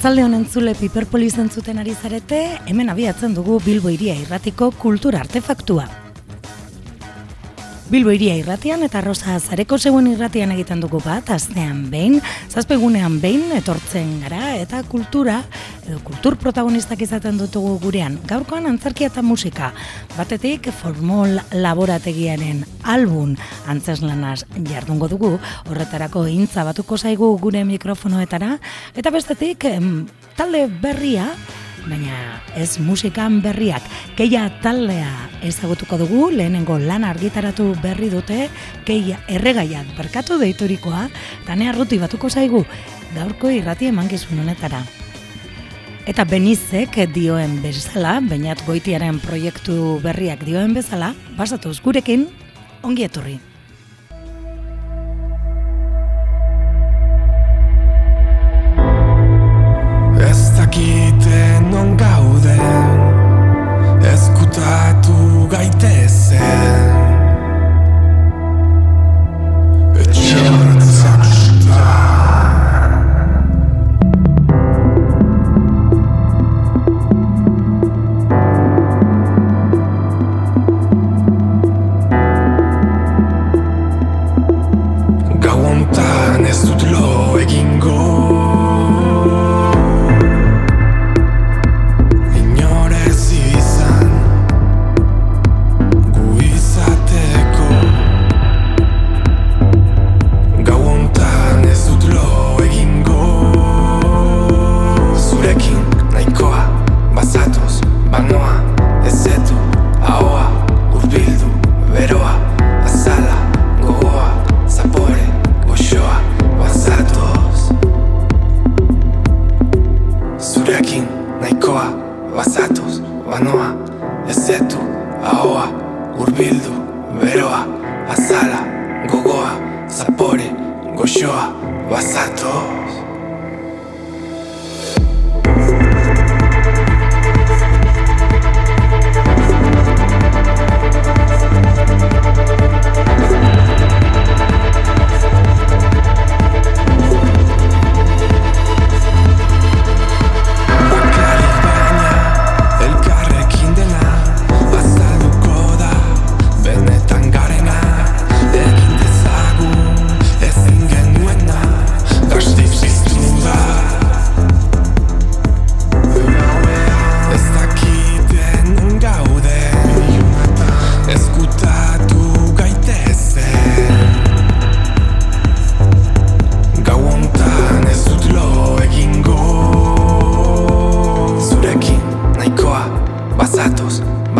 Arratzalde honen zule piperpoliz entzuten ari zarete, hemen abiatzen dugu Bilbo iria irratiko kultura artefaktua. Bilbo iria irratian eta Rosa Zareko zeuen irratian egiten dugu bat, astean behin, zazpegunean behin, etortzen gara, eta kultura, edo kultur protagonistak izaten dutugu gurean. Gaurkoan antzerkia eta musika, batetik formol laborategiaren album antzeslanaz jardungo dugu, horretarako intza batuko zaigu gure mikrofonoetara, eta bestetik talde berria, baina ez musikan berriak. Keia taldea ezagutuko dugu, lehenengo lan argitaratu berri dute, keia erregaiak berkatu deiturikoa, tanea ruti batuko zaigu, gaurko irrati emankizun honetara. Eta benizek dioen bezala, bainat goitiaren proiektu berriak dioen bezala, basatuz gurekin, ongi etorri. non ez dut lo egingo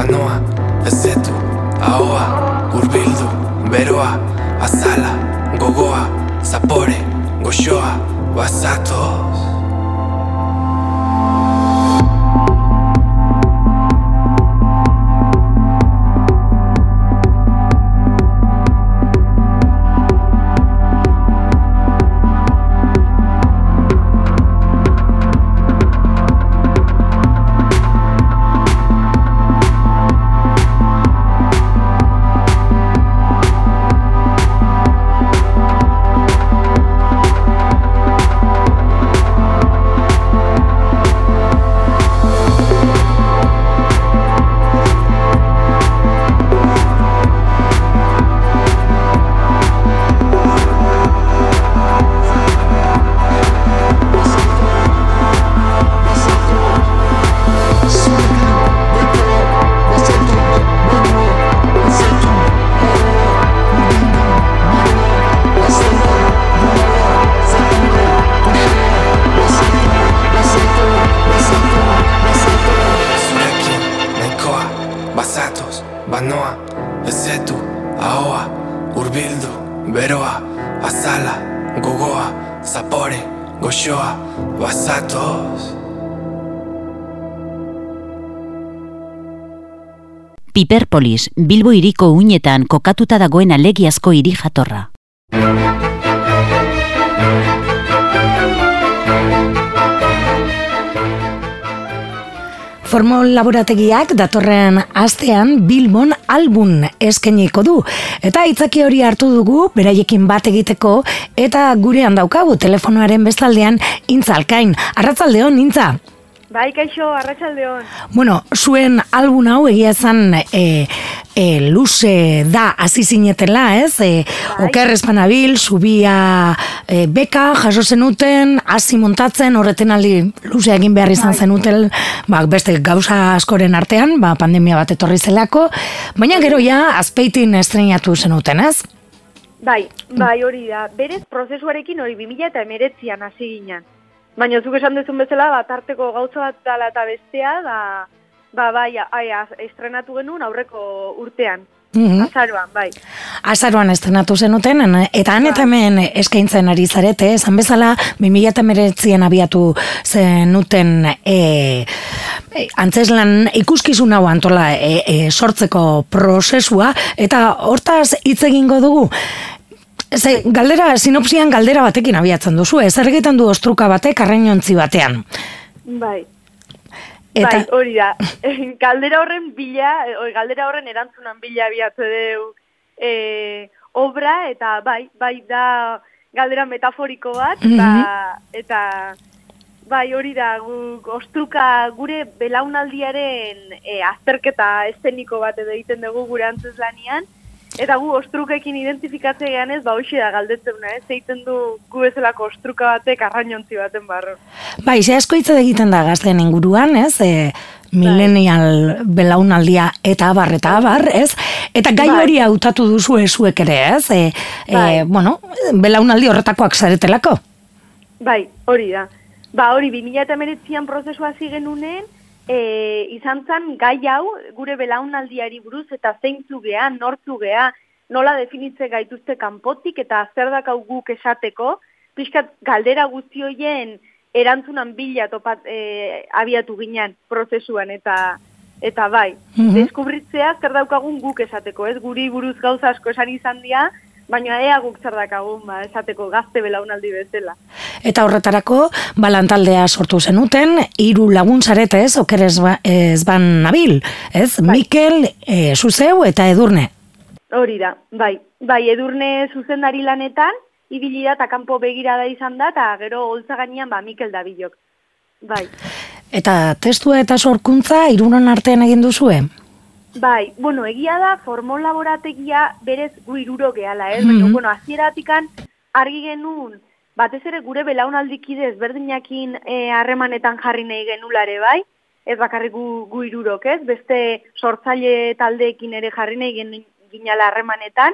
Banoa, ezetu, ahoa, urbildu, beroa, azala, gogoa, zapore, goxoa, guazatoz Piperpolis, Bilbo iriko uinetan kokatuta dagoen alegiazko hiri jatorra. Formol laborategiak datorren astean Bilbon album eskeniko du. Eta itzaki hori hartu dugu, beraiekin bat egiteko, eta gurean daukagu telefonoaren bestaldean intzalkain. Arratzaldeon, intza? Bai, kaixo, arratsaldeon. Bueno, zuen album hau egia zan e, e, luze da hasi zinetela, ez? E, Bai. Oker espanabil, subia e, beka, jaso zenuten, hasi montatzen, horreten aldi luze egin behar izan zenuten, ba, beste gauza askoren artean, ba, pandemia bat etorri zelako, baina gero ja, azpeitin estrenatu zenuten, ez? Bai, bai hori da. Berez prozesuarekin hori 2000 eta emeretzian hasi ginen. Baina zuk esan dezun bezala, bat arteko gauza bat dala eta bestea, da, ba, bai, ai, az- estrenatu genuen aurreko urtean. Mhm. Azaroan, bai. Azaroan estrenatu zenuten, en- eta han eta hemen eskaintzen ari zarete, esan bezala, 2008an abiatu zenuten e, e, antzeslan ikuskizun hau antola e, e, sortzeko prozesua, eta hortaz hitz egingo dugu, Ze, galdera, sinopsian galdera batekin abiatzen duzu, ez egiten du ostruka batek arrainontzi batean. Bai. Eta, Bai, hori da. galdera horren bila, oi, galdera horren erantzunan bila abiatu deu e, obra, eta bai, bai da galdera metaforiko bat, ba, eta bai hori da, guk ostruka gure belaunaldiaren e, azterketa eszeniko bat edo egiten dugu gure antzeslanian, Eta gu ostrukekin identifikatzea ez, ba hoxe da galdetzena, ez? Zeiten du gu bezalako ostruka batek arrainontzi baten barro. bai, ze asko hitz egiten da gazten inguruan, ez? E, millennial belaunaldia eta abar eta abar, ez? Eta gai Bai. hori hautatu duzu ezuek ere, ez? E, e, Bai. bueno, belaunaldi horretakoak zaretelako. Bai, hori da. Ba, hori, 2008an prozesua hasi genunen, e, izan zen gai hau gure belaunaldiari buruz eta zeintzu gea, nortzu gea, nola definitze gaituzte kanpotik eta zer dakau guk esateko, pixkat galdera guzti hoien erantzunan bila topat e, abiatu ginen prozesuan eta eta bai, Mhm. deskubritzea zer daukagun guk esateko, ez? Guri buruz gauza asko esan izan dira, baina ea guk zer daukagun ba, esateko gazte belaunaldi bezala. Eta horretarako, balantaldea sortu zenuten, hiru lagun zarete ez, oker ez, ba, ez ban nabil, ez? Bai. Mikel, e, Zuzeu eta Edurne. Hori da, bai. Bai, edurne zuzendari lanetan, ibili da eta kanpo begirada izan da, eta gero holtza gainean ba Mikel Dabilok. Bai. Eta testua eta sorkuntza hiruron artean egin duzue? Bai, bueno, egia da, formol laborategia berez gu iruro gehala, ez? Baina, Mhm. bueno, azieratikan argi genuen, batez ere gure belaunaldikide ezberdinakin eh, harremanetan jarri nahi genulare, bai? Ez bakarrik gu, gu irurok, ez? Beste sortzaile taldeekin ere jarri nahi gen, ginala harremanetan.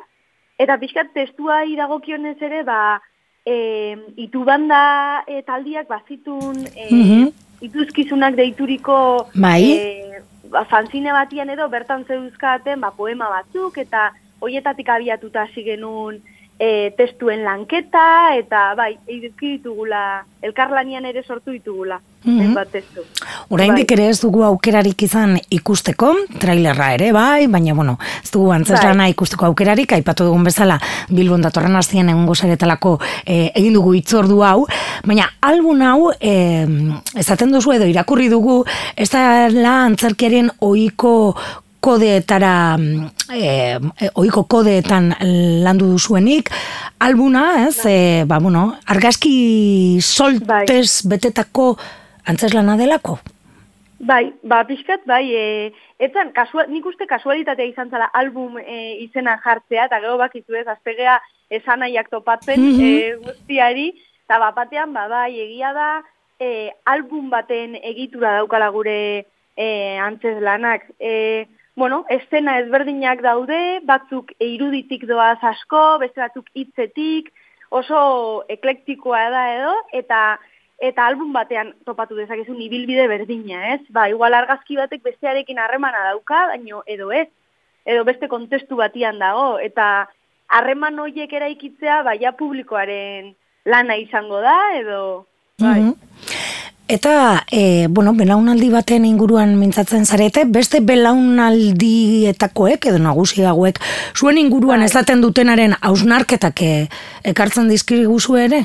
Eta pixkat testua iragokionez ere, ba, e, itubanda e, taldiak bazitun e, Mhm. ituzkizunak deituriko Bai. e, ba, fanzine batian edo bertan zeuzkaten ba, poema batzuk eta hoietatik abiatuta hasi genuen e, testuen lanketa eta bai, eduki ditugula, elkarlanian ere sortu ditugula, Mhm. hainbat testu. Oraindik ere ez dugu aukerarik izan ikusteko, trailerra ere bai, baina bueno, ez dugu antzeslana Bai. ikusteko aukerarik, aipatu dugun bezala, Bilbon datorren azien egungo zaretalako eh, egin dugu itzordu hau, baina album hau, eh, ezaten duzu edo irakurri dugu, ez da la antzerkiaren ohiko kodeetara, mm, eh, ohiko kodeetan landu duzuenik, albuna, ez, eh, ba, bueno, argazki soltez betetako antzeslana delako? Bai, ba, pixkat, bai, e, etzan, kasua, nik uste kasualitatea izan zala album e, izena jartzea, eta gero bakizu ez, azpegea esanaiak topatzen Mhm. e, guztiari, eta bapatean, ba, bai, egia da, e, album baten egitura daukala gure e, antzez lanak. E, bueno, estena ezberdinak daude, batzuk iruditik doaz asko, beste batzuk hitzetik, oso eklektikoa da edo, eta eta album batean topatu dezakezun ibilbide berdina, ez? Ba, igual argazki batek bestearekin harremana dauka, baino edo ez, edo beste kontestu batian dago, eta harreman horiek eraikitzea, baia publikoaren lana izango da, edo... Bai. Mhm. Eta, e, bueno, belaunaldi baten inguruan mintzatzen zarete, beste belaunaldietakoek edo nagusi hauek zuen inguruan Bai. ezaten dutenaren hausnarketak e, ekartzen dizkiguzu ere?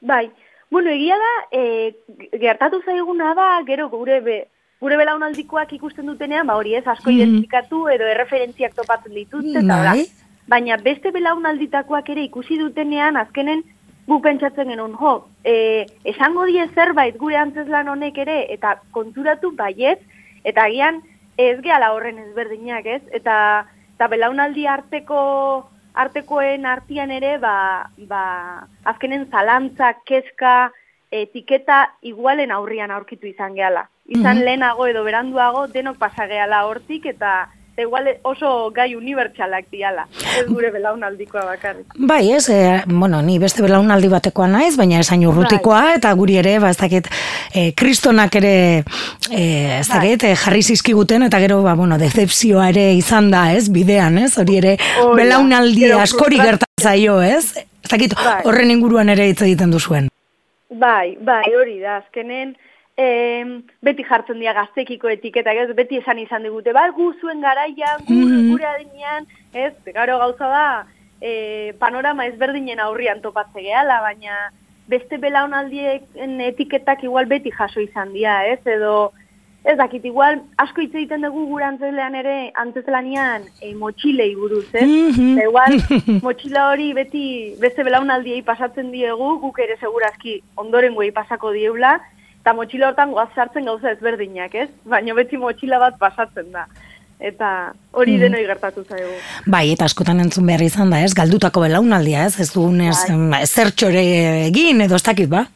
Bai, bueno, egia da, e, gertatu zaiguna da, gero gure be, gure belaunaldikoak ikusten dutenean, ba hori ez, asko Mhm. identifikatu edo erreferentziak topatzen dituzte, eta. Bai. Baina beste belaunalditakoak ere ikusi dutenean, azkenen gu pentsatzen genuen, jo, e, esango die zerbait gure antzeslan honek ere, eta konturatu baiet, eta agian ez gehala horren ezberdinak, ez? Eta, eta belaunaldi arteko artekoen artean ere, ba, ba, azkenen zalantza, kezka, etiketa igualen aurrian aurkitu izan gehala. Izan Mhm. lehenago edo beranduago denok pasa gehala hortik eta eta igual oso gai unibertsalak diala. Ez gure belaunaldikoa bakarrik. Bai, ez, e, bueno, ni beste belaunaldi batekoa naiz, baina esain urrutikoa, eta guri ere, ba, ez dakit, e, kristonak ere, e, ez dakit, e, jarri zizkiguten, eta gero, ba, bueno, decepzioa ere izan da, ez, bidean, ez, hori ere, da. belaunaldi askori gertatzen zaio, ez? Ez dakit, Bai. horren inguruan ere hitz egiten duzuen. Bai, bai, hori da, azkenen, em, beti jartzen dira gaztekiko etiketak, ez, beti esan izan digute, bai, gu zuen garaian, gu, Mhm. gure adinean, ez, garo gauza da, e, panorama ezberdinen aurrian topatze gehala, baina beste belaunaldien etiketak igual beti jaso izan dira, ez, edo, ez dakit, igual, asko hitz egiten dugu gure antzeslean ere, antzeslanian, e, motxilei buruz, ez, Mhm. Eta igual, motxila hori beti beste belaunaldiei pasatzen diegu, guk ere segurazki ondorengoei pasako dieula, eta motxila hortan goaz sartzen gauza ezberdinak, ez? Baina beti motxila bat pasatzen da. Eta hori denoi gertatu zaigu. Bai, eta askotan entzun behar izan da, ez, galdutako belaunaldia, ez, ez dugunez, Bai. zertxore egin, edo ez dakit, ba?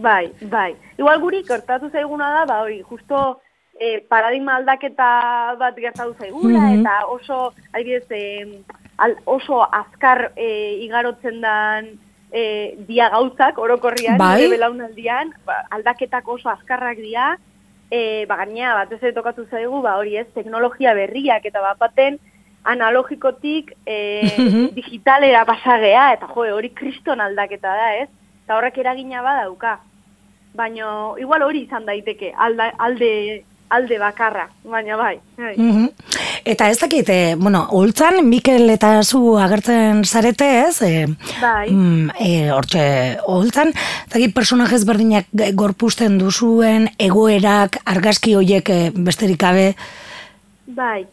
Bai, bai. Igual guri gertatu zaiguna da, ba hori, justo eh, paradigma aldaketa bat gertatu zaigula, Mhm. eta oso, adibidez, eh, oso azkar eh, igarotzen dan eh, dia gauzak, orokorrian, Bai. belaunaldian, ba, aldaketak oso azkarrak dira, eh, ba, gainea, batez ere tokatu zaigu, ba, hori ez, teknologia berriak, eta bat baten, analogikotik Mhm. digitalera pasagea, eta jo, hori kriston aldaketa da, ez? Eta horrek eragina badauka. Baina, igual hori izan daiteke, alda, alde, alde bakarra, baina bai. bai. Mhm. Eta ez dakit, e, bueno, holtzan, Mikel eta zu agertzen zarete, ez? E, Bai. mm, e, hortxe, holtzan, ez dakit personaje ezberdinak g- gorpusten duzuen, egoerak, argazki hoiek e, besterik gabe, Bai.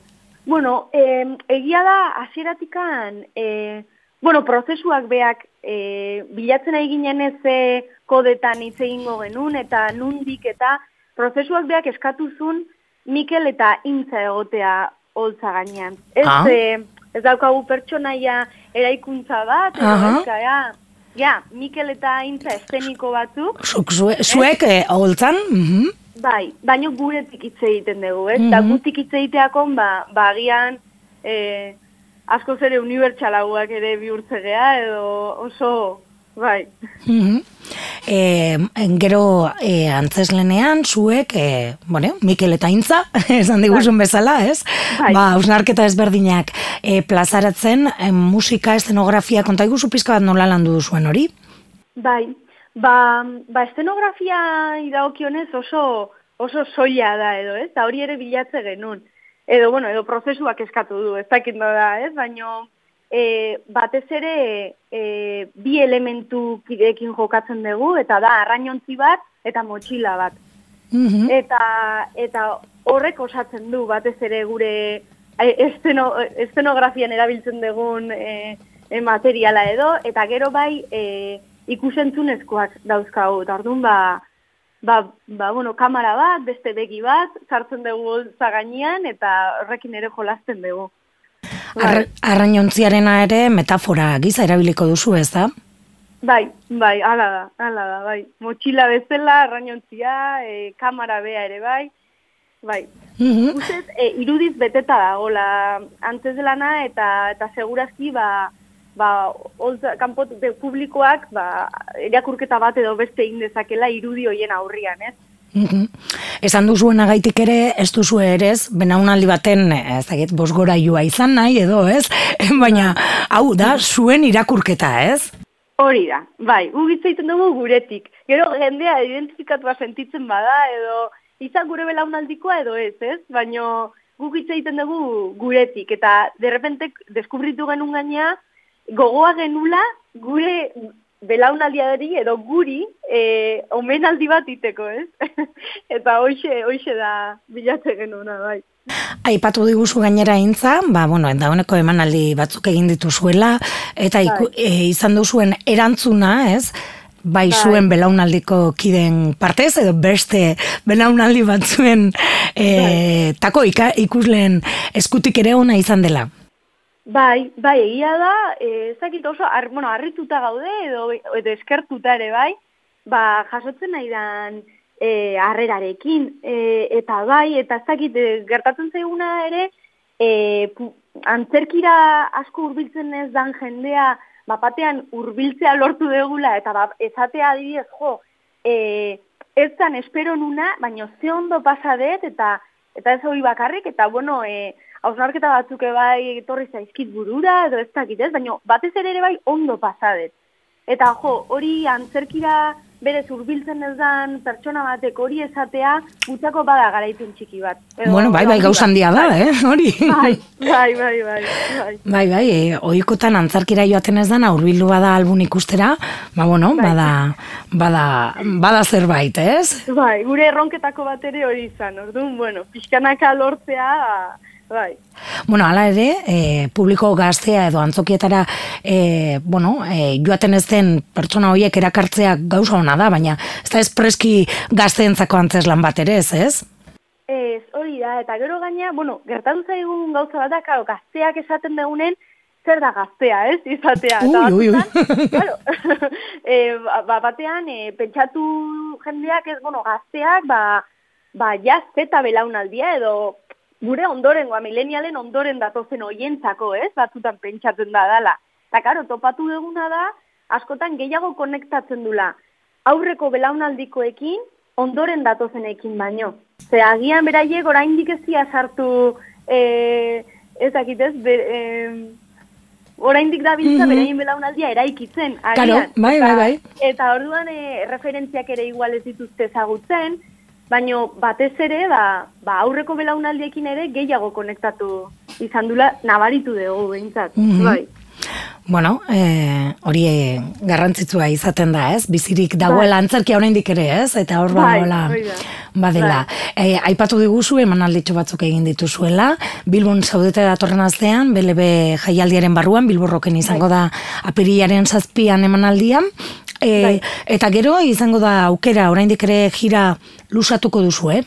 Bueno, eh, egia da, hasieratikan, eh, bueno, prozesuak beak eh, bilatzen nahi ginen ez kodetan hitz egingo genuen, eta nundik eta prozesuak beak eskatuzun Mikel eta Intza egotea holtza gainean. Ez, Ah. eh, ez daukagu pertsonaia eraikuntza bat, edo Aha. ez, ja, ja, Mikel eta Intza eszeniko batzuk, zuk, zue, zuek e, holtzan, mhm. Bai, baino guretik hitz egiten dugu, ez? Mhm. gutik hitz egiteakon, ba, ba agian, e, asko zere unibertsalagoak ere bihurtzegea, edo oso, bai. Mhm. E, gero e, antzeslenean zuek, e, bueno, Mikel eta Intza, esan diguzun bezala, ez? Bai. Ba, ausnarketa ezberdinak e, plazaratzen, e, musika, eszenografia, konta iguzu pizka bat nola landu duzuen hori? Bai, ba, ba estenografia idagokionez oso, oso soila da edo, ez? Eta hori ere bilatze genuen. Edo, bueno, edo prozesuak eskatu du, ez dakit da, ez? Baina e, batez ere e, bi elementu kideekin jokatzen dugu, eta da arrainontzi bat eta motxila bat. Mhm. Eta, eta horrek osatzen du batez ere gure e, esteno, estenografian erabiltzen dugun e, e, materiala edo, eta gero bai e, ikusentzunezkoak dauzkagu. Eta orduan ba, ba, ba, bueno, kamera bat, beste begi bat, sartzen dugu holtza gainean, eta horrekin ere jolasten dugu. Ar, arrainontziarena ere metafora giza erabiliko duzu, ez da? Bai, bai, ala da, ala da, bai. Motxila bezala, arrainontzia, e, kamera bea ere bai, bai. Mhm. Ustez, e, irudiz beteta dagoela antzez lana eta eta segurazki ba ba holtza kanpo publikoak ba irakurketa bat edo beste egin dezakela irudi hoien aurrian, ez? Mhm. Esan duzuen agaitik ere, ez duzu ere ez, benaunaldi baten, eh, ez dakit, bosgorailua izan nahi edo ez, baina hau da, zuen irakurketa ez? Hori da, bai, gu hitz egiten dugu guretik. Gero jendea identifikatua sentitzen bada edo izan gure belaunaldikoa edo ez, ez? Baina guk hitz egiten dugu guretik eta derrepente deskubritu genuen gaina gogoa genula gure belaunaldiari edo guri e, omenaldi bat iteko, ez? eta hoxe, hoxe da bilate genuna, bai. Aipatu diguzu gainera intza, ba, bueno, dauneko emanaldi batzuk egin dituzuela, eta iku, Bai. e, izan duzuen erantzuna, ez? Bai, Bai. zuen belaunaldiko kiden partez, edo beste belaunaldi batzuen e, tako ika, ikusleen eskutik ere ona izan dela. Bai, bai, egia da, eh, ez dakit oso, ar, bueno, harrituta gaude, edo, edo eskertuta ere bai, ba, jasotzen nahi dan eh, harrerarekin, eh, eta bai, eta ez eh, gertatzen zaiguna ere, eh, pu, antzerkira asko hurbiltzen ez dan jendea, bapatean hurbiltzea lortu degula, eta ba, ezatea adibidez, jo, eh, ez zan espero nuna, baina ze ondo pasa dut, eta eta ez hori bakarrik, eta bueno, e, hausnarketa batzuk bai etorri zaizkit burura, edo ez dakit ez, baina batez ere ere bai ondo pasadet. Eta jo, hori antzerkira berez hurbiltzen ez dan pertsona batek hori esatea, gutzako bada garaipen txiki bat. Edo- bueno, bai, bai, bat. handia da, eh, hori. Bai, bai, bai, bai, bai. Bai, bai, e, ohikotan antzarkira joaten ez dana hurbildu bada albun ikustera, ba bueno, Bai. bada, bada, bada zerbait, ez? Bai, gure erronketako bat ere hori izan, orduan, bueno, pixkanaka lortzea, bai. Bueno, hala ere, e, publiko gaztea edo antzokietara e, bueno, e, joaten ez den pertsona horiek erakartzea gauza ona da, baina ez da espreski gazteentzako antzeslan bat ere, ez, ez? Ez, hori da, eta gero gaina, bueno, gertatu zaigun gauza bat da, karo, gazteak esaten degunen, zer da gaztea, ez, izatea. Eta Ui, ui, ui. batzutan, claro, e, ba, batean, e, pentsatu jendeak ez, bueno, gazteak, ba, ba, ja, zeta belaunaldia, edo gure ondorengoa, milenialen ondoren datozen oientzako, ez, batzutan pentsatzen da dala. Eta, karo, topatu duguna da, askotan gehiago konektatzen dula aurreko belaunaldikoekin, ondoren datozenekin baino. Ze agian beraiek oraindik ez dira sartu, e, ez dakit ez, be, e, oraindik da biltza Mhm. beraien belaunaldia eraikitzen. Agian. Karo, bai, bai, bai. Eta orduan e, referentziak ere igual ez dituzte ezagutzen, baino batez ere, ba, ba aurreko belaunaldiekin ere gehiago konektatu izan dula nabaritu dugu behintzat. Mhm. Bai. Bueno, e, hori e, garrantzitsua izaten da, ez? Bizirik dagoela antzerkia oraindik ere, ez? Eta hor Bai, badagoela badela. E, aipatu diguzu emanalditxo batzuk egin dituzuela, Bilbon zaudete datorren astean, BLB jaialdiaren barruan, Bilborroken izango da apirilaren zazpian emanaldian, e, Bai. eta gero izango da aukera oraindik ere jira lusatuko duzu, eh?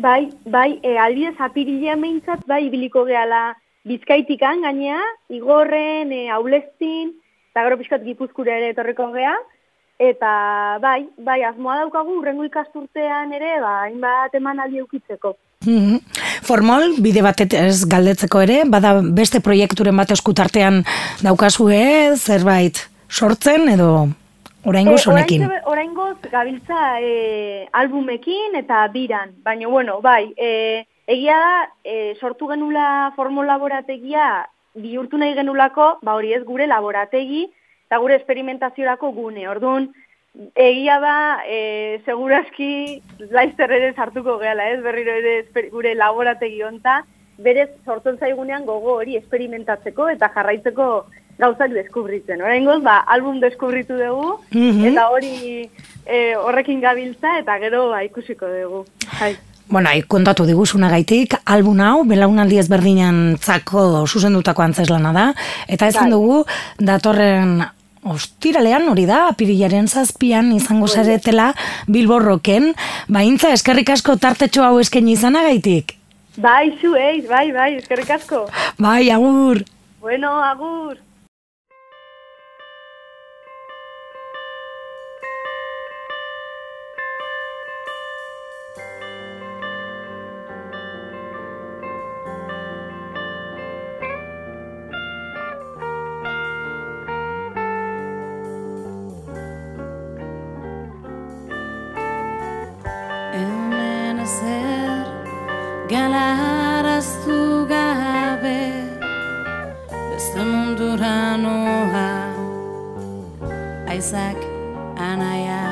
Bai, bai, e, albidez apirilean behintzat, bai, ibiliko gehala bizkaitikan gainea, igorren, e, aulestin, eta gero pixkat gipuzkura ere etorriko gea, eta bai, bai, asmoa daukagu, urrengo ikasturtean ere, ba, hainbat eman aldi eukitzeko. Mhm. Formol, bide batet ez galdetzeko ere, bada beste proiekturen bat eskutartean daukazue, zerbait sortzen edo oraingoz honekin. oraintxe- Oraingoz gabiltza e, albumekin eta biran, baina bueno, bai, e, egia da, e, sortu genula formo laborategia bihurtu nahi genulako, ba hori ez gure laborategi, eta gure esperimentaziorako gune. Orduan, egia da, e, segurazki laizter ere sartuko gehala, ez? Berriro ere esper- gure laborategi honta, berez sortzen zaigunean gogo hori esperimentatzeko eta jarraitzeko gauzak deskubritzen. Oraingoz, ba, album deskubritu dugu, Mhm. eta hori e, horrekin gabiltza, eta gero ba, ikusiko dugu. Bai. Bueno, ai, kontatu diguzunagaitik, album hau, belaunaldi ezberdinan zako zuzendutako antzeslana da, eta ezin Bai. dugu, datorren ostiralean hori da, apirilaren zazpian izango zaretela bilborroken, baintza eskerrik asko tartetxo hau eskaini izanagaitik. Bai, zu, eiz, bai, bai, eskerrik asko. Bai, agur! Bueno, agur. Aizak anaia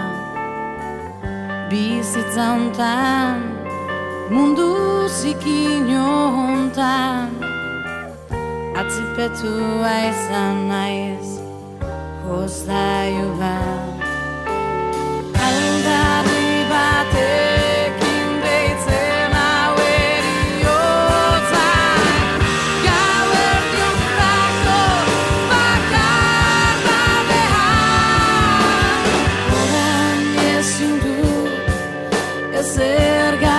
Bizitza hontan Mundu zikin hontan Atzipetua izan naiz Hoztaiu bat biarkan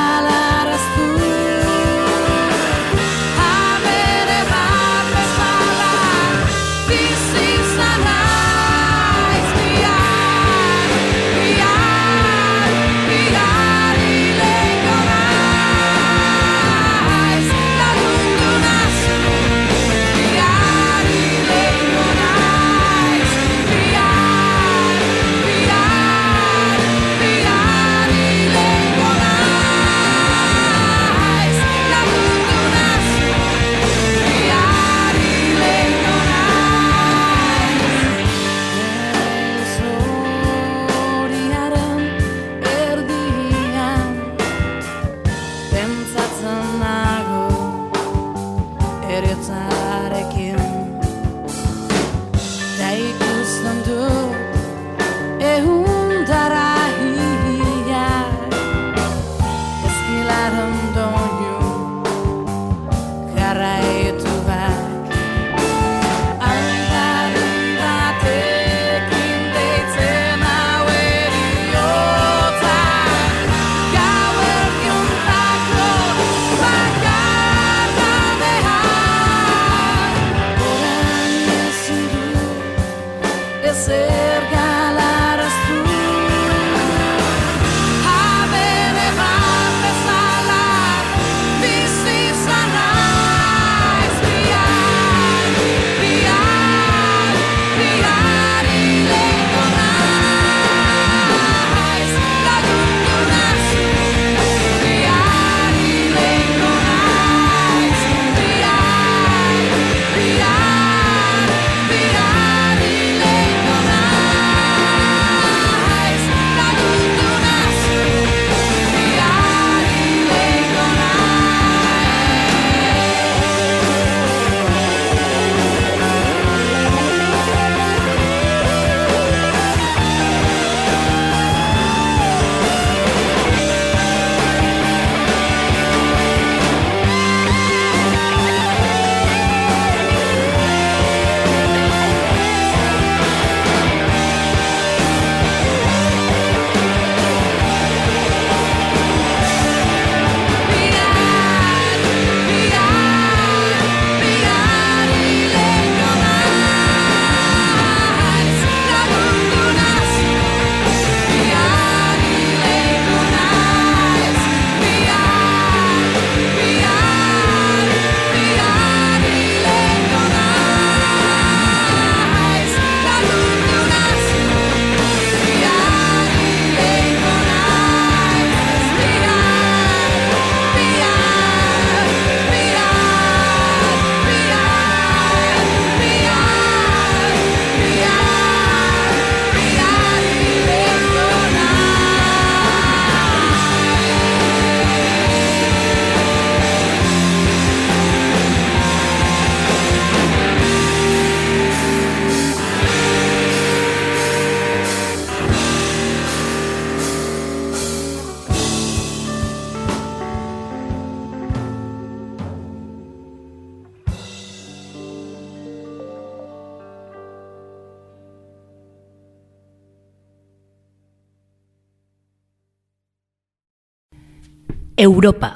Europa.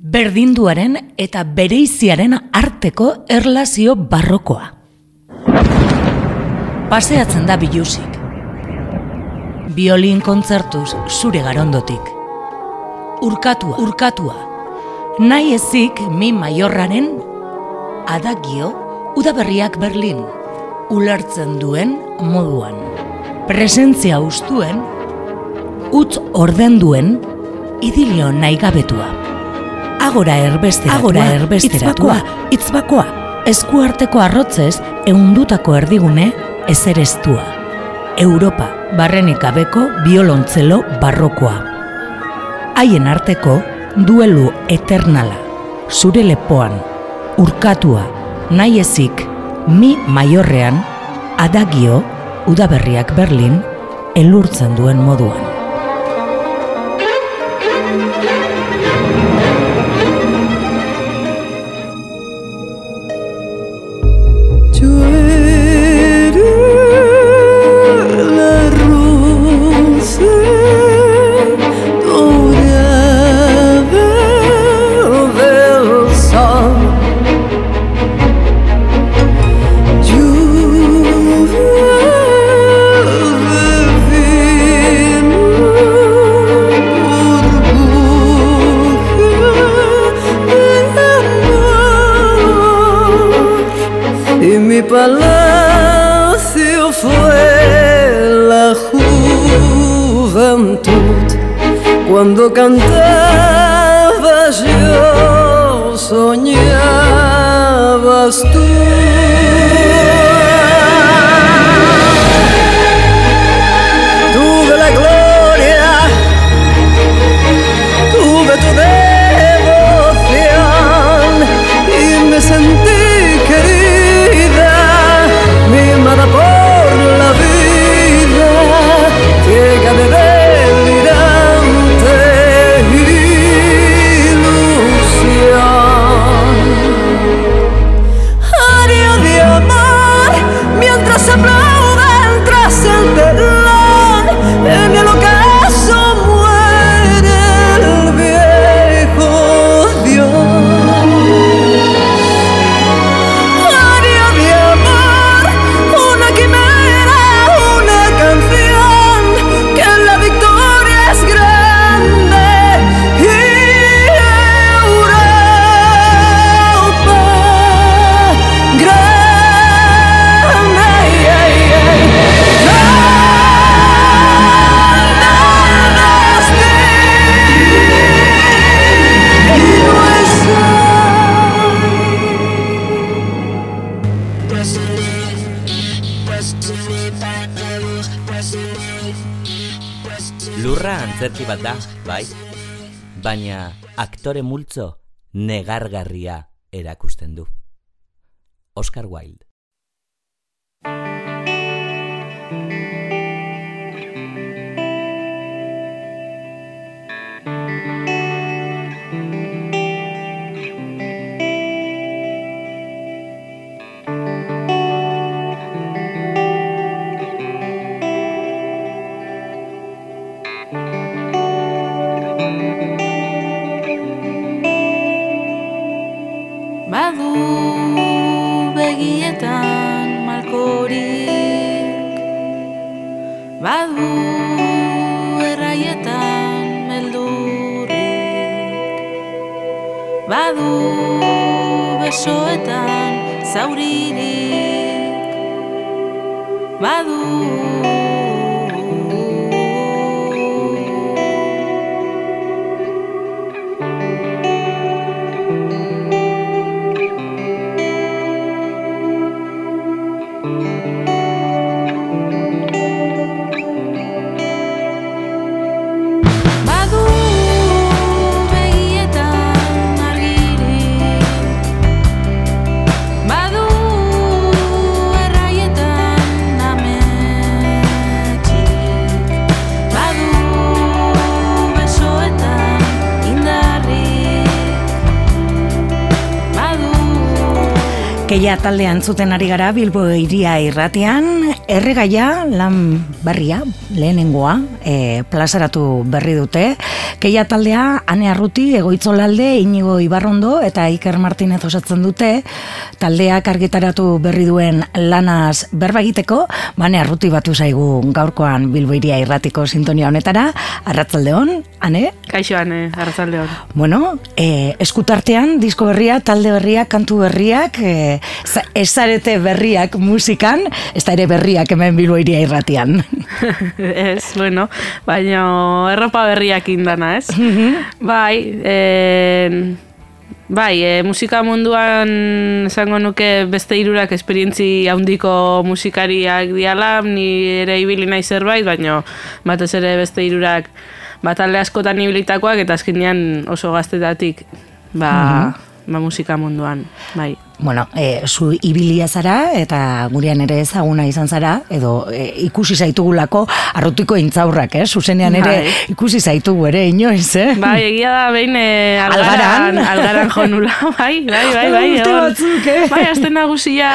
Berdinduaren eta bereiziaren arteko erlazio barrokoa. Paseatzen da bilusik. Biolin kontzertuz zure garondotik. Urkatua, urkatua. Nahi ezik mi maiorraren adagio udaberriak Berlin. Ulertzen duen moduan. Presentzia ustuen, utz orden duen, idilio nahi gabetua. Agora erbesteratua, agora erbesteratua, itzbakoa, eskuarteko arrotzez eundutako erdigune ezereztua. Europa, barrenik gabeko biolontzelo barrokoa. Haien arteko duelu eternala, zure lepoan, urkatua, nahi ezik, mi maiorrean, adagio, udaberriak Berlin, elurtzen duen moduan. cuando canté. Antzerki bat da, bai? Baina aktore multzo negargarria erakusten du. Oscar Wilde. Erraietan meldurrik Badu besoetan zauririk. Badu Keia taldea entzuten ari gara Bilbo iria irratian, erregaia lan berria, lehenengoa, e, plazaratu berri dute. Keia taldea, Ane Arruti, Egoitzolalde, Inigo Ibarrondo eta Iker Martinez osatzen dute, taldeak argitaratu berri duen lanaz berba egiteko, Bane Arruti batu zaigu gaurkoan Bilbo iria irratiko sintonia honetara, arratzalde hon, Ane? Kaixo, ane, arratzalde hon. Bueno, e, eskutartean, disko berria, talde berriak, kantu berriak, e, za- ezarete berriak musikan, ez da ere berriak hemen Bilbo iria irratian. ez, bueno, baina erropa berriak indana, ez? bai, e, bai, e, musika munduan esango nuke beste hirurak esperientzi handiko musikariak diala, ni ere ibili nahi zerbait, baina batez ere beste hirurak batalde askotan ibilitakoak eta azkenean oso gaztetatik ba, ba musika munduan, bai. Bueno, e, zu ibilia zara eta gurean ere ezaguna izan zara, edo e, ikusi zaitugulako arrutiko intzaurrak, eh? Zuzenean ere Bai. ikusi zaitugu ere inoiz, eh? Bai, egia da behin e, Algaran. algaran, algaran jonula, bai, bai, bai, bai, Urte egon. batzuk, eh? Bai, azten nagusia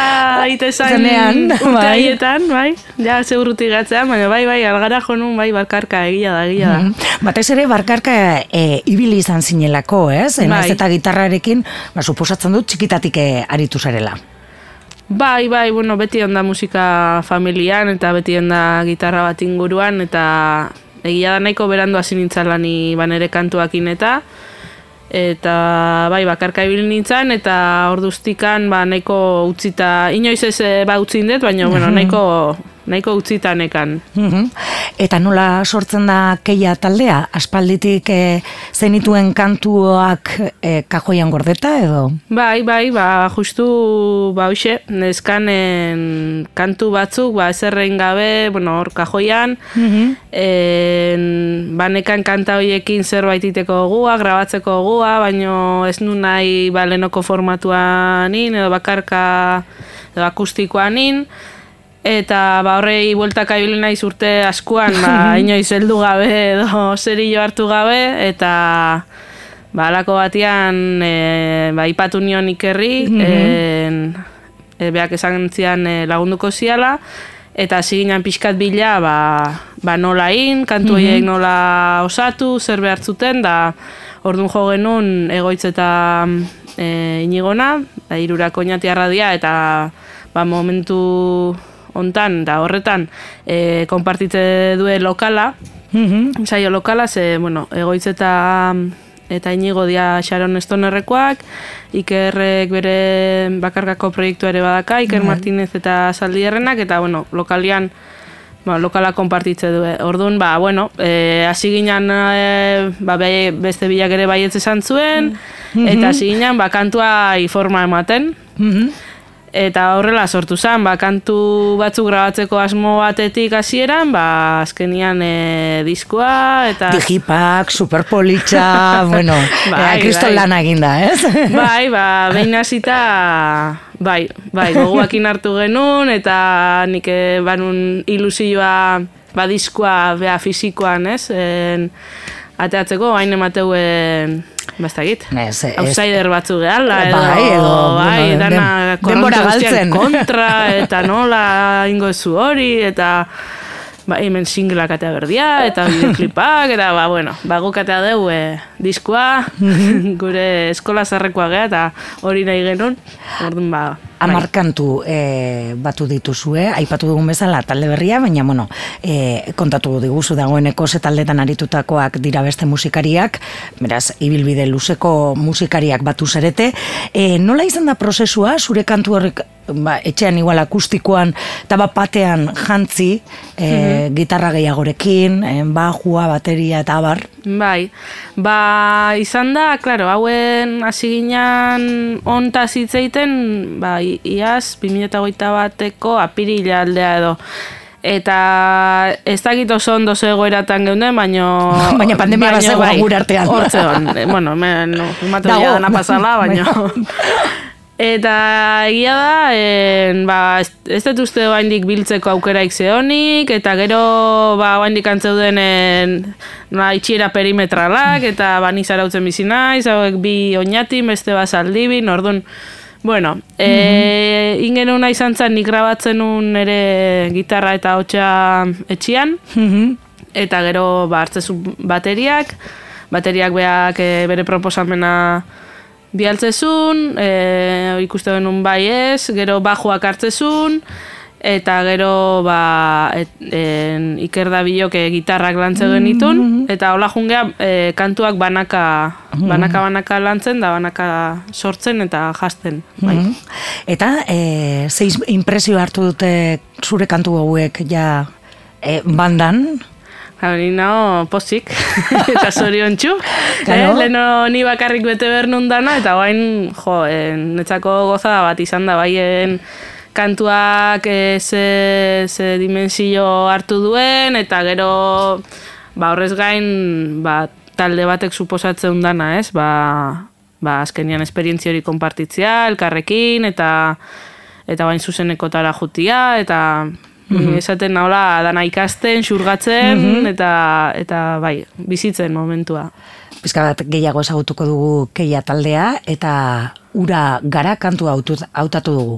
ite zan Zenean, urte bai. haietan, bai, ja, zeurrutik gatzean, baina bai, bai, algara jonun, bai, barkarka, egia da, egia da. Mhm. Batez ere barkarka e, ibili izan zinelako, ez? Naiz Bai. eta gitarrarekin, ba, suposatzen dut txikitatik e, aritu zarela. Bai, bai, bueno, beti onda musika familian, eta beti onda gitarra bat inguruan, eta egia da nahiko berandu hasi nintzala ni banere kantuakin eta eta bai bakarka ibili nintzen eta orduztikan ba nahiko utzita inoiz ez eh, ba utzin dut baina bueno nahiko nahiko utzita nekan Mhm. Eta nola sortzen da keia taldea? Aspalditik e, zenituen kantuak e, kajoian gordeta edo? Bai, bai, ba, justu, ba, hoxe, neskanen kantu batzuk, ba, ezerrein gabe, bueno, hor kajoian, en, banekan kanta hoiekin zerbait iteko gua, grabatzeko gua, baino ez nu nahi, ba, lehenoko formatuan edo bakarka, edo akustikoan in, Eta ba horrei bueltaka ibili naiz urte askuan, ba inoiz heldu gabe edo serio hartu gabe eta ba halako batean e, ba ipatu nion ikerri, en, e, beak esan zian e, lagunduko ziala eta hasi ginen pixkat bila ba, ba nola in, kantu horiek nola osatu, zer behar zuten da ordun jo genuen egoitz eta e, inigona, da irurak oinatiarra dia eta ba momentu hontan da horretan e, konpartitze due lokala, Mhm. saio lokala, ze, bueno, egoitz eta eta inigo dia Sharon Stonerrekoak, Ikerrek bere bakarkako proiektua ere badaka, Iker Martinez eta Zaldierrenak, eta, bueno, lokalian, ba, lokala konpartitze du. Orduan, ba, bueno, eh, hasi ginen e, ba, be- beste bilak ere baietz esan zuen, eta hasi ginen, ba, kantua forma ematen, Mhm. Eta horrela sortu zen, ba, kantu batzuk grabatzeko asmo batetik hasieran, ba, azkenian e, diskoa, eta... Digipak, superpolitxa, bueno, Bai, kriston bai. lan eginda, ez? Bai, ba, behin hasita, bai, bai, gogoakin hartu genuen, eta nik eh, banun ilusioa, ba, diskoa, bea fisikoan, ez? En, ateatzeko, hain emateuen, bastakit, Ez, ez- outsider batzu gehala, edo, Bai, edo, bai, bueno, dana den- denbora guztien galtzen. kontra, eta nola ingo zu hori, eta ba, hemen singleak atea berdia, eta videoklipak, eta ba, bueno, ba, guk atea deu e, diskoa, gure eskola zarrekoa gea, eta hori nahi genuen, orduan ba, Amar kantu e, batu dituzue, aipatu dugun bezala talde berria, baina bueno, e, kontatu diguzu dagoeneko ze taldetan aritutakoak dira beste musikariak, beraz, ibilbide luzeko musikariak batu zarete. E, nola izan da prozesua, zure kantu horrek ba, etxean igual akustikoan, eta bat batean jantzi, e, gitarra gehiagorekin, e, bajua, bateria eta abar. Bai, ba, izan da, klaro, hauen hasi ginen onta zitzeiten, ba, iaz, 2008 bateko apirila aldea edo. Eta ez dakit oso ondo ze egoeratan geunden, baino... Baina pandemia baino bazegoen gure artean. Hortzeon, bueno, hemen, no, Dago. dana pasala, baino... Eta egia da, en, ba, ez, dut uste oraindik biltzeko aukeraik zehonik, eta gero ba, oraindik antzeuden en, na, itxiera perimetralak, eta ba, ni zarautzen bizi naiz, hauek bi oinatin, beste bazaldibin, orduan, Bueno, e, ingenuna izan zen nik grabatzen nun ere gitarra eta hotxa etxian, Mhm. eta gero ba, hartzezun bateriak, bateriak beak e, bere proposamena bialtzezun, e, ikuste benun bai ez, gero bajuak hartzezun, eta gero ba, et, en, Iker Dabilok e, gitarrak lantze genitun, eta hola jungea e, kantuak banaka, banaka banaka lantzen, da banaka sortzen eta jasten. Bai. Mhm. Eta e, zeiz impresio hartu dute zure kantu hauek ja e, bandan? Hori nao pozik eta zorion txu. Claro. Eh, leno ni bakarrik bete behar nun dana, eta guain, jo, eh, netzako gozada bat izan da, baien kantuak eh, ze, ze dimensio hartu duen, eta gero, ba, horrez gain, ba, talde batek suposatzen dana, ez? Ba, ba, azkenian esperientzia hori konpartitzea, elkarrekin, eta eta bain zuzenekotara jutia, eta mm esaten nahola dana ikasten, xurgatzen, eta, eta bai, bizitzen momentua. Pizka bat gehiago ezagutuko dugu keia taldea eta ura gara kantu hautu- hautatu dugu.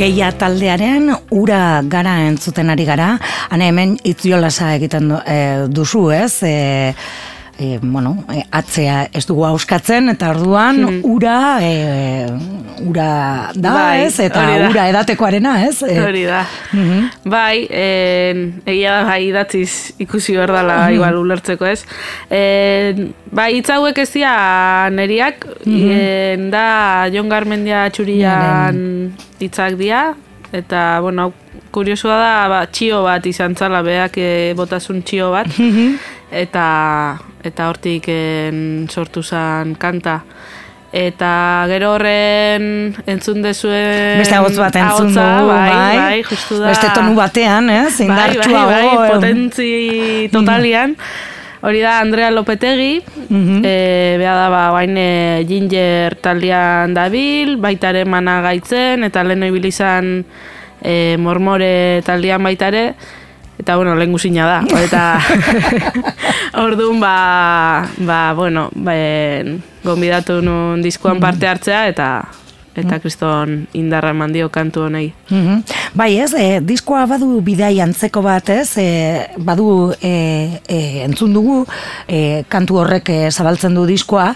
Keia taldearen ura gara entzuten ari gara, hane hemen itziolasa egiten du- eh, duzu ez, e, e, bueno, e, atzea ez dugu auskatzen, eta orduan ura, e, ura da Bai, ez, eta da. ura edatekoarena ez. E, Hori da. Mhm. Bai, en, egia da bai idatziz ikusi behar dela Mhm. igual ulertzeko ez. En, bai, hitz hauek ez dira neriak, Mhm. en, da Jon Garmendia txurian hitzak dira, eta, bueno, kuriosua da, ba, txio bat izan zala, beak e, botasun txio bat, Mhm. eta eta hortik en, sortu zen kanta. Eta gero horren entzun dezuen... Beste ahotz bat entzun ahotsa, dugu, bai, bai. bai, justu da. Beste tonu batean, ez, Bai, indartsuago. bai, bai, eh, potentzi totalian. Hori da Andrea Lopetegi, Mhm. e, beha da ba, bain e, Ginger taldean dabil, baitare mana gaitzen, eta lehen ibili izan e, mormore taldean baitare, eta bueno, lehen guzina da. Eta orduan ba, ba, bueno, ben, gonbidatu nun diskoan parte hartzea, eta eta kriston indarra eman dio kantu honei. Mhm. Bai ez, e, diskoa badu bidai antzeko bat ez, e, badu e, e, entzun dugu e, kantu horrek e, zabaltzen du diskoa,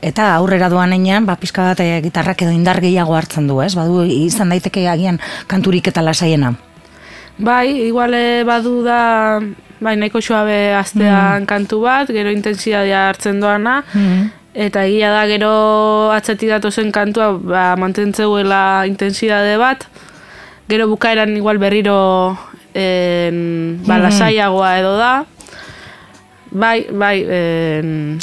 eta aurrera doan enean, ba, pizka bat e, gitarrak edo indar gehiago hartzen du, ez? Badu izan daiteke agian kanturik eta lasaiena. Bai, igual eh, badu da bai, nahiko suabe astean kantu bat, gero intensidadea hartzen doana, eta egia da gero atzetik datozen kantua ba, mantentzeuela intensidade bat, gero bukaeran igual berriro en, ba, lasaiagoa edo da, bai, bai, en,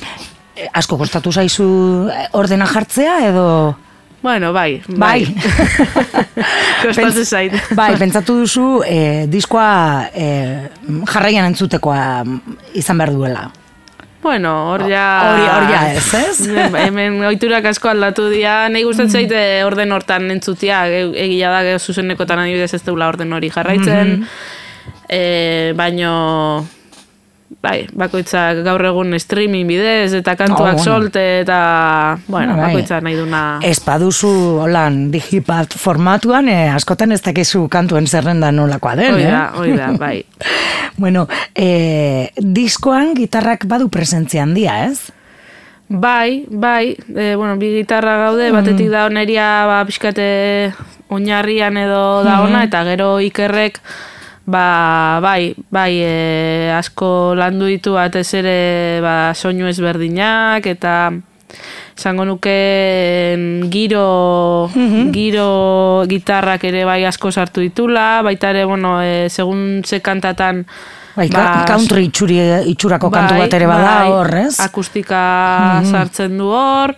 asko kostatu zaizu e, ordena jartzea edo... Bueno, bai, Bai. bai. Kostatzen zait. bai, pentsatu duzu eh, diskoa eh, jarraian entzutekoa izan behar duela. Bueno, hor ja... Hori- hor ja ez, ez? Hemen oiturak asko aldatu dira. Nahi gustatzen zait eh, orden hortan entzutia. Ge- Egia da, zuzenekotan adibidez ez deula orden hori jarraitzen. Eh, baino... Bai, bakoitzak gaur egun streaming bidez eta kantuak Oh, bueno. solte eta... Bueno, Bai. bakoitzak nahi duna... Ez baduzu holan digipat formatuan, eh, askotan ez dakizu kantuen zerrenda nolakoa den, Hoi eh? da, hoi da, bai. Bueno, eh, diskoan gitarrak badu presentzia handia, ez? Bai, bai, e, bueno, bi gitarra gaude, batetik da oneria ba, pixkate oinarrian edo da ona, eta gero ikerrek, ba, bai, bai, e, asko landu ditu batez ere ba, soinu ezberdinak, eta esango nuke giro, giro gitarrak ere bai asko sartu ditula, baita ere, bueno, e, segun ze kantatan, Bai, ba, country itxuri, itxurako kantu bat ere bada bai, hor, ez? Akustika sartzen du hor,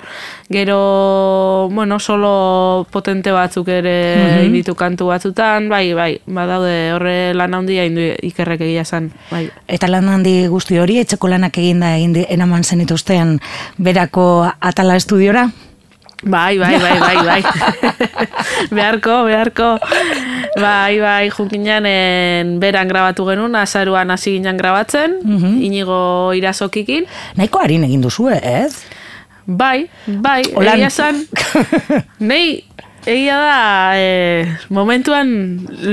gero, bueno, solo potente batzuk ere Mhm. ditu kantu batzutan, bai, bai, badaude horre lan handia indu ikerrek egia zan, bai. Eta lan handi guzti hori, etxeko lanak eginda egin eraman zenituzten berako atala estudiora? Bai, bai, bai, bai, bai. beharko, beharko. Bai, bai, junkinan en, beran grabatu genuen, azaruan hasi ginen grabatzen, Mhm. inigo irazokikin. Nahiko harin egin duzue, ez? Bai, bai, Holan- egia zan, nei, egia da, e, momentuan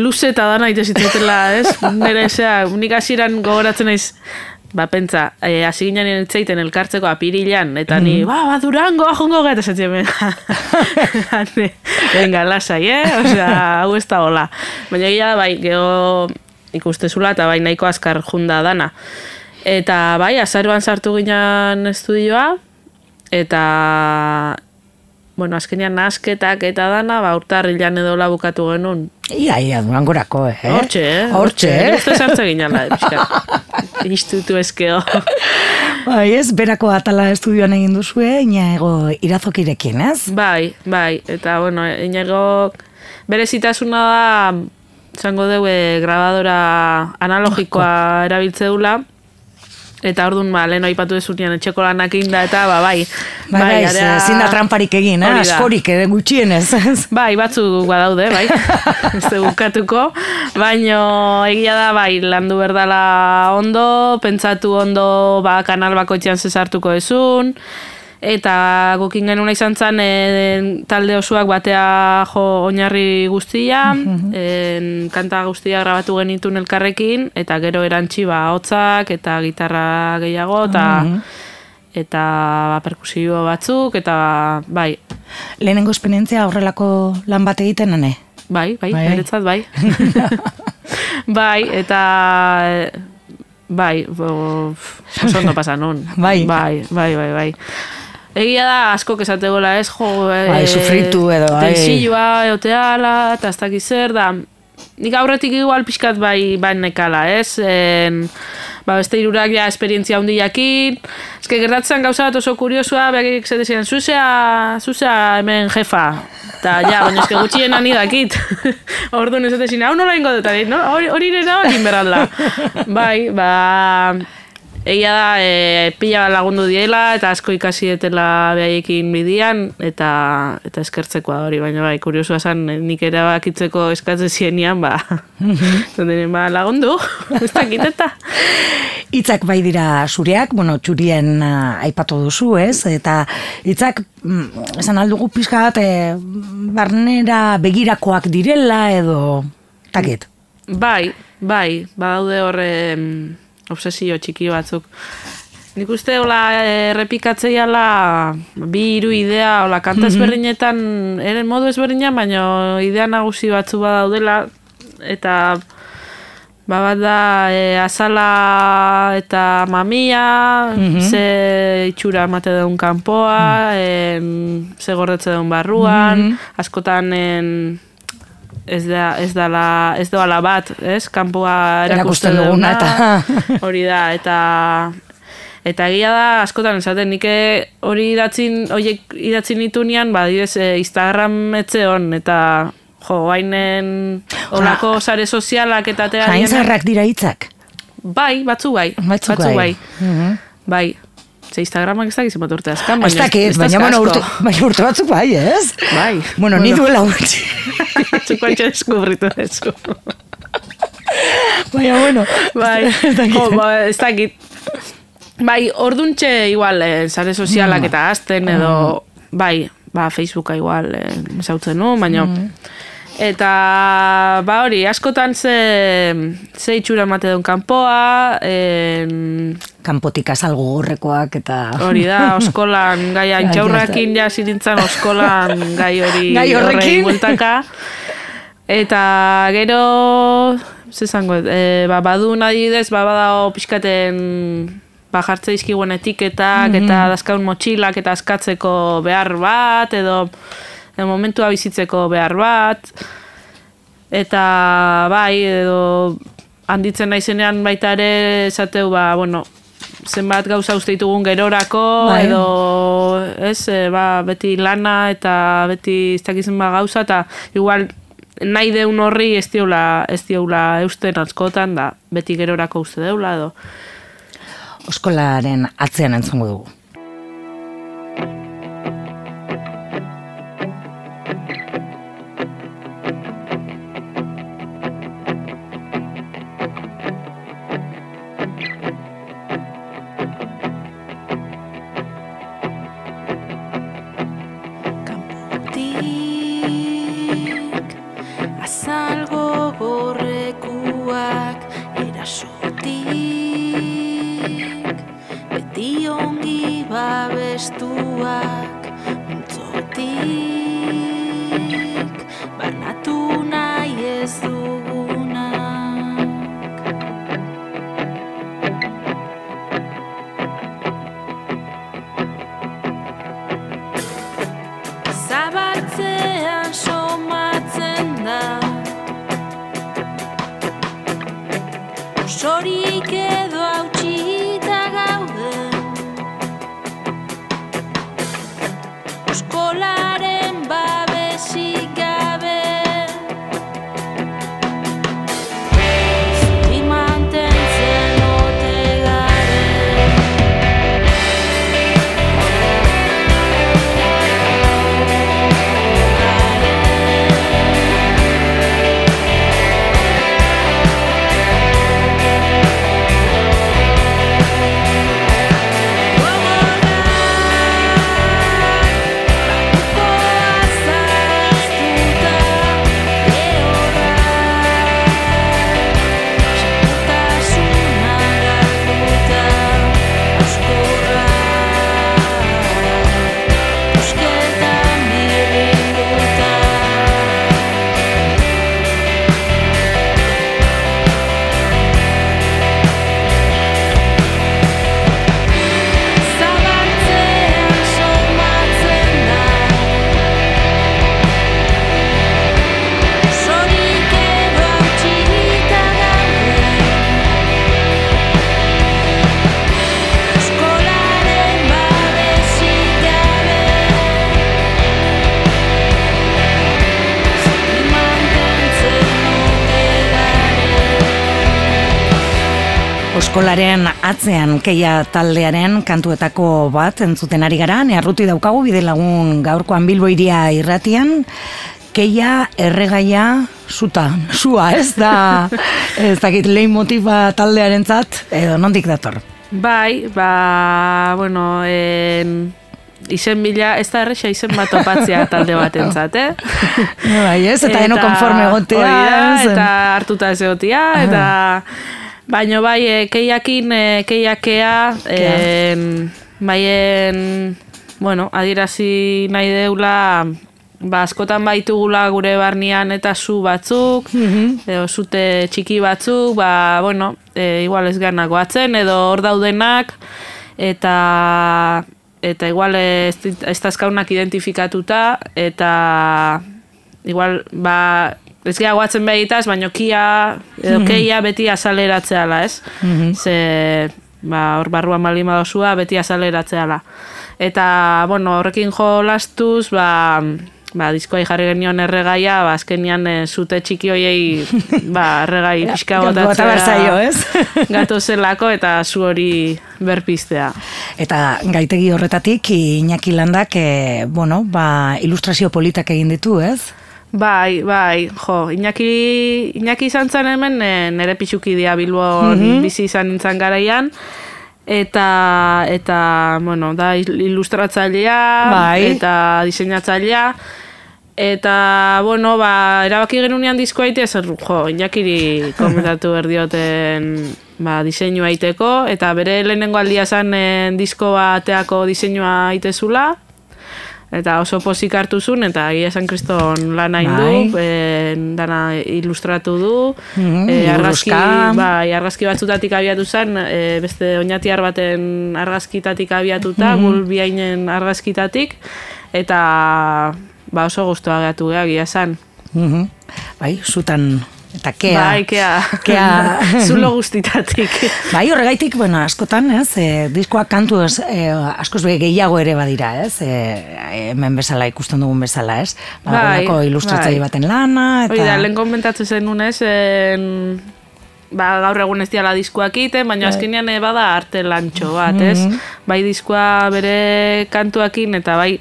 luze eta dana itezitzetela, ez? Nire, zera, nik hasieran gogoratzen naiz, ba, pentsa, e, hasi ginen eltzeiten elkartzeko apirilan, eta ni, ba, ba, durango, ajongo gara, eta zatzen, venga, venga, lasai, eh? Osea, hau ez da hola. Baina egia da, bai, geho ikustezula, eta bai, nahiko azkar junda dana. Eta bai, azaruan sartu ginen estudioa, eta bueno, azkenean nasketak eta dana, ba, urtarrilan edo bukatu genuen. Ia, ia, durangorako, eh? Hortxe, eh? Hortxe, eh? ginen da, pixkat. Istutu eskeo. Bai, ez, berako atala estudioan egin duzue, ego irazokirekin, ez? Bai, bai, eta bueno, inago berezitasuna da, zango deue grabadora analogikoa erabiltze dula, eta orduan, ba, lehen aipatu dezunean etxeko lanak inda, eta ba, bai. Bai, bai, area- ezin da tramparik egin, eh? Askorik, ere gutxienez, ez? Bai, batzuk badaude, bai. Ez bukatuko. Baino egia da, bai, landu berdala ondo, pentsatu ondo, ba, kanal bakoitzean zezartuko ezun. Eta gukin genuna izan zen e, talde osoak batea jo oinarri guztia, en, kanta guztia grabatu genitun elkarrekin, eta gero erantzi ba, hotzak eta gitarra gehiago, eta eta ba, perkusio batzuk, eta bai, Lehenengo esperientzia horrelako lan bat egiten, ane? Bai, bai, Bai, bai. bai. bai. eta bai, bo, oso ondo pasa nun. Bai. Bai, bai, bai, bai. Egia da, asko kesategola ez, jo, eh, Bai, sufritu edo, bai. Tensioa, eoteala, eta ez dakiz zer, da, nik aurretik igual pixkat bai, bai nekala, ez? En, ba, beste irurak ja esperientzia hundi jakin, ez que gertatzen gauza bat oso kuriosua, behakik zetezien, zuzea, zuzea hemen jefa, eta ja, baina eske gutxien ani dakit. Orduan ez zetezien, hau nola ingo dut, dit, no? hori hori nire egin berralda. bai, ba, Egia da, e, pila lagundu diela eta asko ikasi etela behaiekin bidian eta eta eskertzekoa hori, baina bai, kuriosoa zen, nik erabakitzeko eskatzen zienian, ba, zonden, ba, lagundu, ez dakit eta. Hitzak bai dira zureak, bueno, txurien ah, aipatu duzu, ez? Eta hitzak mm, esan aldugu pixka bat eh, barnera begirakoak direla edo takit. Bai, bai, badaude horre obsesio txiki batzuk. Nik uste hola errepikatzeiala bi hiru idea, hola kanta ezberdinetan, ere modu ezberdinean, baina idea nagusi batzu badaudela, eta ba bat da e, azala eta mamia, ze itxura emate deun kanpoa, em, ze gordetze deun barruan, askotan en, ez da ez dala ez doala bat, ez? Kanpoa erakusten duguna, eta- hori da eta Eta egia da, askotan esaten, nik eh, hori idatzin, horiek idatzin nitunean, ba, direz, eh, Instagram etze hon, eta jo, hainen olako sare sozialak eta tea Hain zarrak dira hitzak. Bai, batzu bai. Batzuk bai. Mhm. Bai. Ze Instagramak ez dakit zenbat urte azkan, Ez ez baina bueno, asko. urte, baina urte batzuk bai, ez? Bai. Bueno, ni duela gutxi. Txuko antxe deskubritu dezu. Baina, bueno. Bai, ez dakit. jo, ba, ez dakit. Bai, orduntxe igual, eh, sare sozialak Mm. eta azten edo, bai, ba, Facebooka igual, eh, ezautzen nu, baina, Mm. Eta, ba hori, askotan ze, ze itxura emate duen kanpoa, en, Kanpotik azal gogorrekoak eta... hori da, oskolan, gai antxaurrakin ja zirintzan oskolan gai hori Gai horrekin. horrei bueltaka. Eta gero, ze zango, e, ba, badun adibidez, ba, badao pixkaten ba, jartze dizkiguen etiketak Mhm. eta dazkaun motxilak eta askatzeko behar bat, edo momentua bizitzeko behar bat. Eta bai, edo handitzen naizenean baita ere esateu, ba, bueno, zenbat gauza uste ditugun gerorako, Bai. edo, ez, e, ba, beti lana eta beti ez dakizen ba gauza, eta igual nahi deun horri ez diola, ez diola eusten askotan, da beti gerorako uste deula, edo. Oskolaren atzean entzongo dugu. Beti ongi babestuak multzotik Oskolaren atzean keia taldearen kantuetako bat entzuten ari gara, nearruti daukagu bide lagun gaurkoan Bilbo iria irratian, keia erregaia suta, sua, ez da, ez dakit lehin motiba taldearentzat edo nondik dator. Bai, ba, bueno, en, izen bila, ez da erresa izen bat topatzea talde batentzat, eh? Bai, ez, eta eno konforme egotea. hori da, ez? eta hartuta ez egotea, eta baino bai, e, keiakin, e, keiakea, en, baien, bueno, adierazi nahi deula, ba, askotan baitugula gure barnean eta zu batzuk, edo zute txiki batzuk, ba, bueno, e, igual ez ganak batzen, edo hor daudenak, eta eta igual ez, ez identifikatuta, eta igual, ba, ez geha guatzen behitaz, baino kia, edo keia beti azaleratzeala, ez? Ze, ba, hor barruan baldin badozua, beti azaleratzeala. Eta, bueno, horrekin jolastuz, ba, ba, diskoai jarri genion erregaia, ba, azkenian e, zute txiki hoiei, ba, erregai pixka zaio, ez? gato zelako eta zu hori berpiztea. Eta gaitegi horretatik Iñaki Landak, e, bueno, ba, ilustrazio politak egin ditu, ez? Bai, bai, jo, Iñaki, Iñaki izan zen hemen e, nere pixukidea Bilbon Mhm. bizi izan nintzen garaian, eta, eta, bueno, da il- ilustratzailea, Bai. eta diseinatzailea, eta, bueno, ba, erabaki genunean diskoa egitea, zer, jo, Iñakiri komentatu berdioten, ba, diseinua aiteko, eta bere lehenengo aldia zen eh, disko bateako diseinua aitezula, Eta oso pozik hartu zuen, eta egia esan kriston lana egin du, e, dana ilustratu du, Mhm, e, argazki, bai, argazki batzutatik abiatu zen, e, beste oinatiar baten argazkitatik abiatuta, Mhm. gul biainen argazkitatik, eta ba, oso guztua gehiatu geha, egia esan. Mhm. Bai, zutan eta kea. Bai, kea, Kea. zulo guztitatik. Bai, horregaitik, bueno, askotan, ez, e, diskoak kantu ez, e, askoz gehiago ere badira, ez, e, hemen bezala ikusten dugun bezala, ez, Bai, Badagoelako ilustratzaile bai. baten lana, eta... Hori da, lehen komentatzen zen nunez, en, ba, gaur egun ez diala diskoak egiten, baina azkenean eh, bada arte lantxo bat, ez? Bai diskoa bere kantuakin eta bai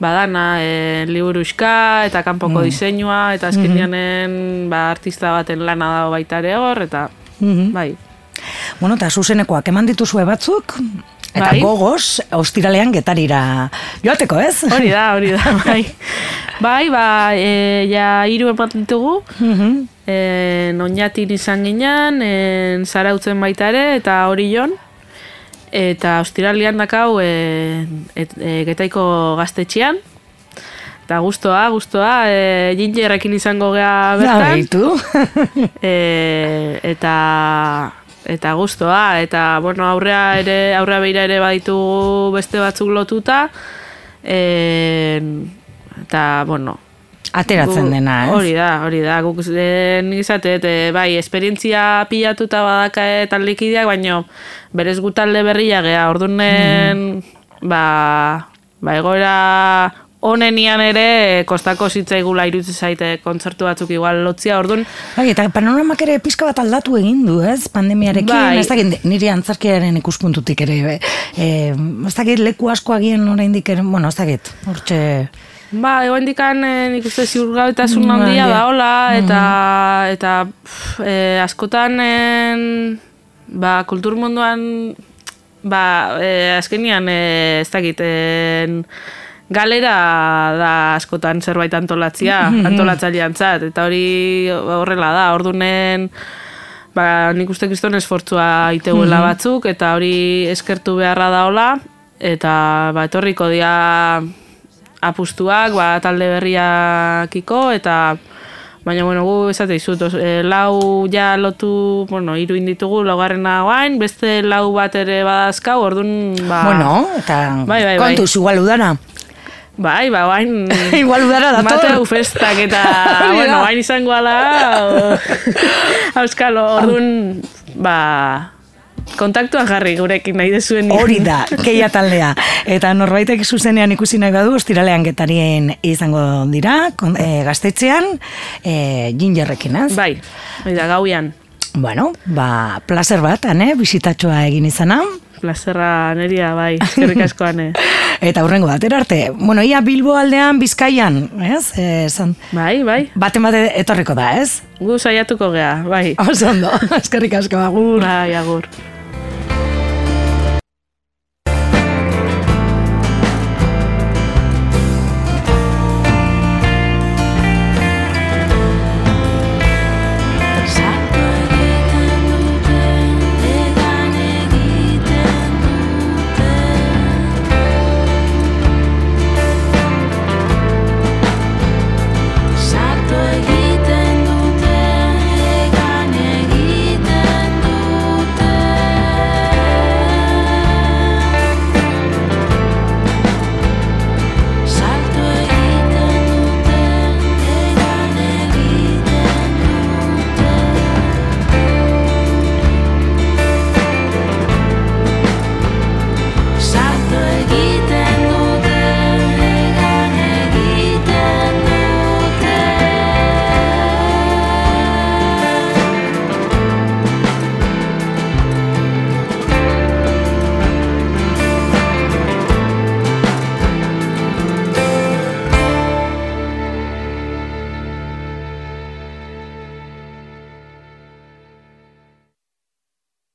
badana e, liburuxka eta kanpoko diseinua eta azkenean ba, artista baten lana dago baita ere hor eta Mhm. bai. Bueno, eta zuzenekoak eman dituzue batzuk, eta Bai. gogoz, ostiralean getarira joateko, ez? Hori da, hori da, bai. Bai, ba, e, ja hiru eman ditugu, Mhm. en, oinatin izan ginen, en, zarautzen baita ere, eta hori jon. Eta ostiralian dakau e, et, e, getaiko gaztetxean. Eta gustoa, gustoa, e, gingerrekin izango gea Ja, bertan. behitu. e, eta eta gustoa eta bueno aurrea ere aurrea beira ere baditu beste batzuk lotuta e, eta bueno Ateratzen gu- dena, ez? Hori da, hori da. Guk nik izatet, e, bai, esperientzia pilatuta badaka taldekideak, baino berez gu talde berria gea, ordunen, ba, ba, egoera honenian ere kostako zitzaigula irutzen zaite kontzertu batzuk igual lotzia, orduan, Bai, eta panoramak ere pizka bat aldatu egin du, ez? Pandemiarekin, Bai. ez dakit, niri antzarkiaren ikuspuntutik ere, e, ez dakit leku asko agian oraindik ere, bueno, ez dakit, hortxe... Ba, egoen dikan, e, nik uste ziurgabetasun Mm, handia bai. da, hola, eta, eta pff, e, askotan, en, ba, kultur munduan, ba, e, azkenian, e, ez dakit, en, galera da askotan zerbait antolatzia, antolatzailean zat, eta hori horrela da, ordunen, ba, nik uste kriston esfortzua iteguela batzuk, eta hori eskertu beharra da hola, eta ba, etorriko dia apustuak, ba, talde berriakiko, eta baina, bueno, gu esate izut, os- e, lau ja lotu, bueno, hiru inditugu, laugarrena guain, beste lau bat ere badazkau, orduan, ba... Bueno, eta Bai, bai, bai. kontuz, igual udara. Bai, ba, guain... Igual udara dator. Mateu festak eta, bueno, guain izango ala, auskalo, orduan, ba, kontaktuan jarri gurekin nahi dezuen. Hori da, keia taldea. Eta norbaitek zuzenean ikusi nahi badu, ostiralean getarien izango dira, kon, e, gaztetxean, e, gingerrekin, ez? Bai, hori da, gauian. Bueno, ba, placer bat, ane, bisitatxoa egin izana. Plazerra neria, bai, eskerrik asko ane. Eta hurrengo batera arte. Bueno, ia Bilbo aldean, Bizkaian, ez? E, zan, Bai, bai, baten bate etorriko da, ez? gu saiatuko gea, bai. Oso ondo, eskerrik asko, agur. Bai, agur.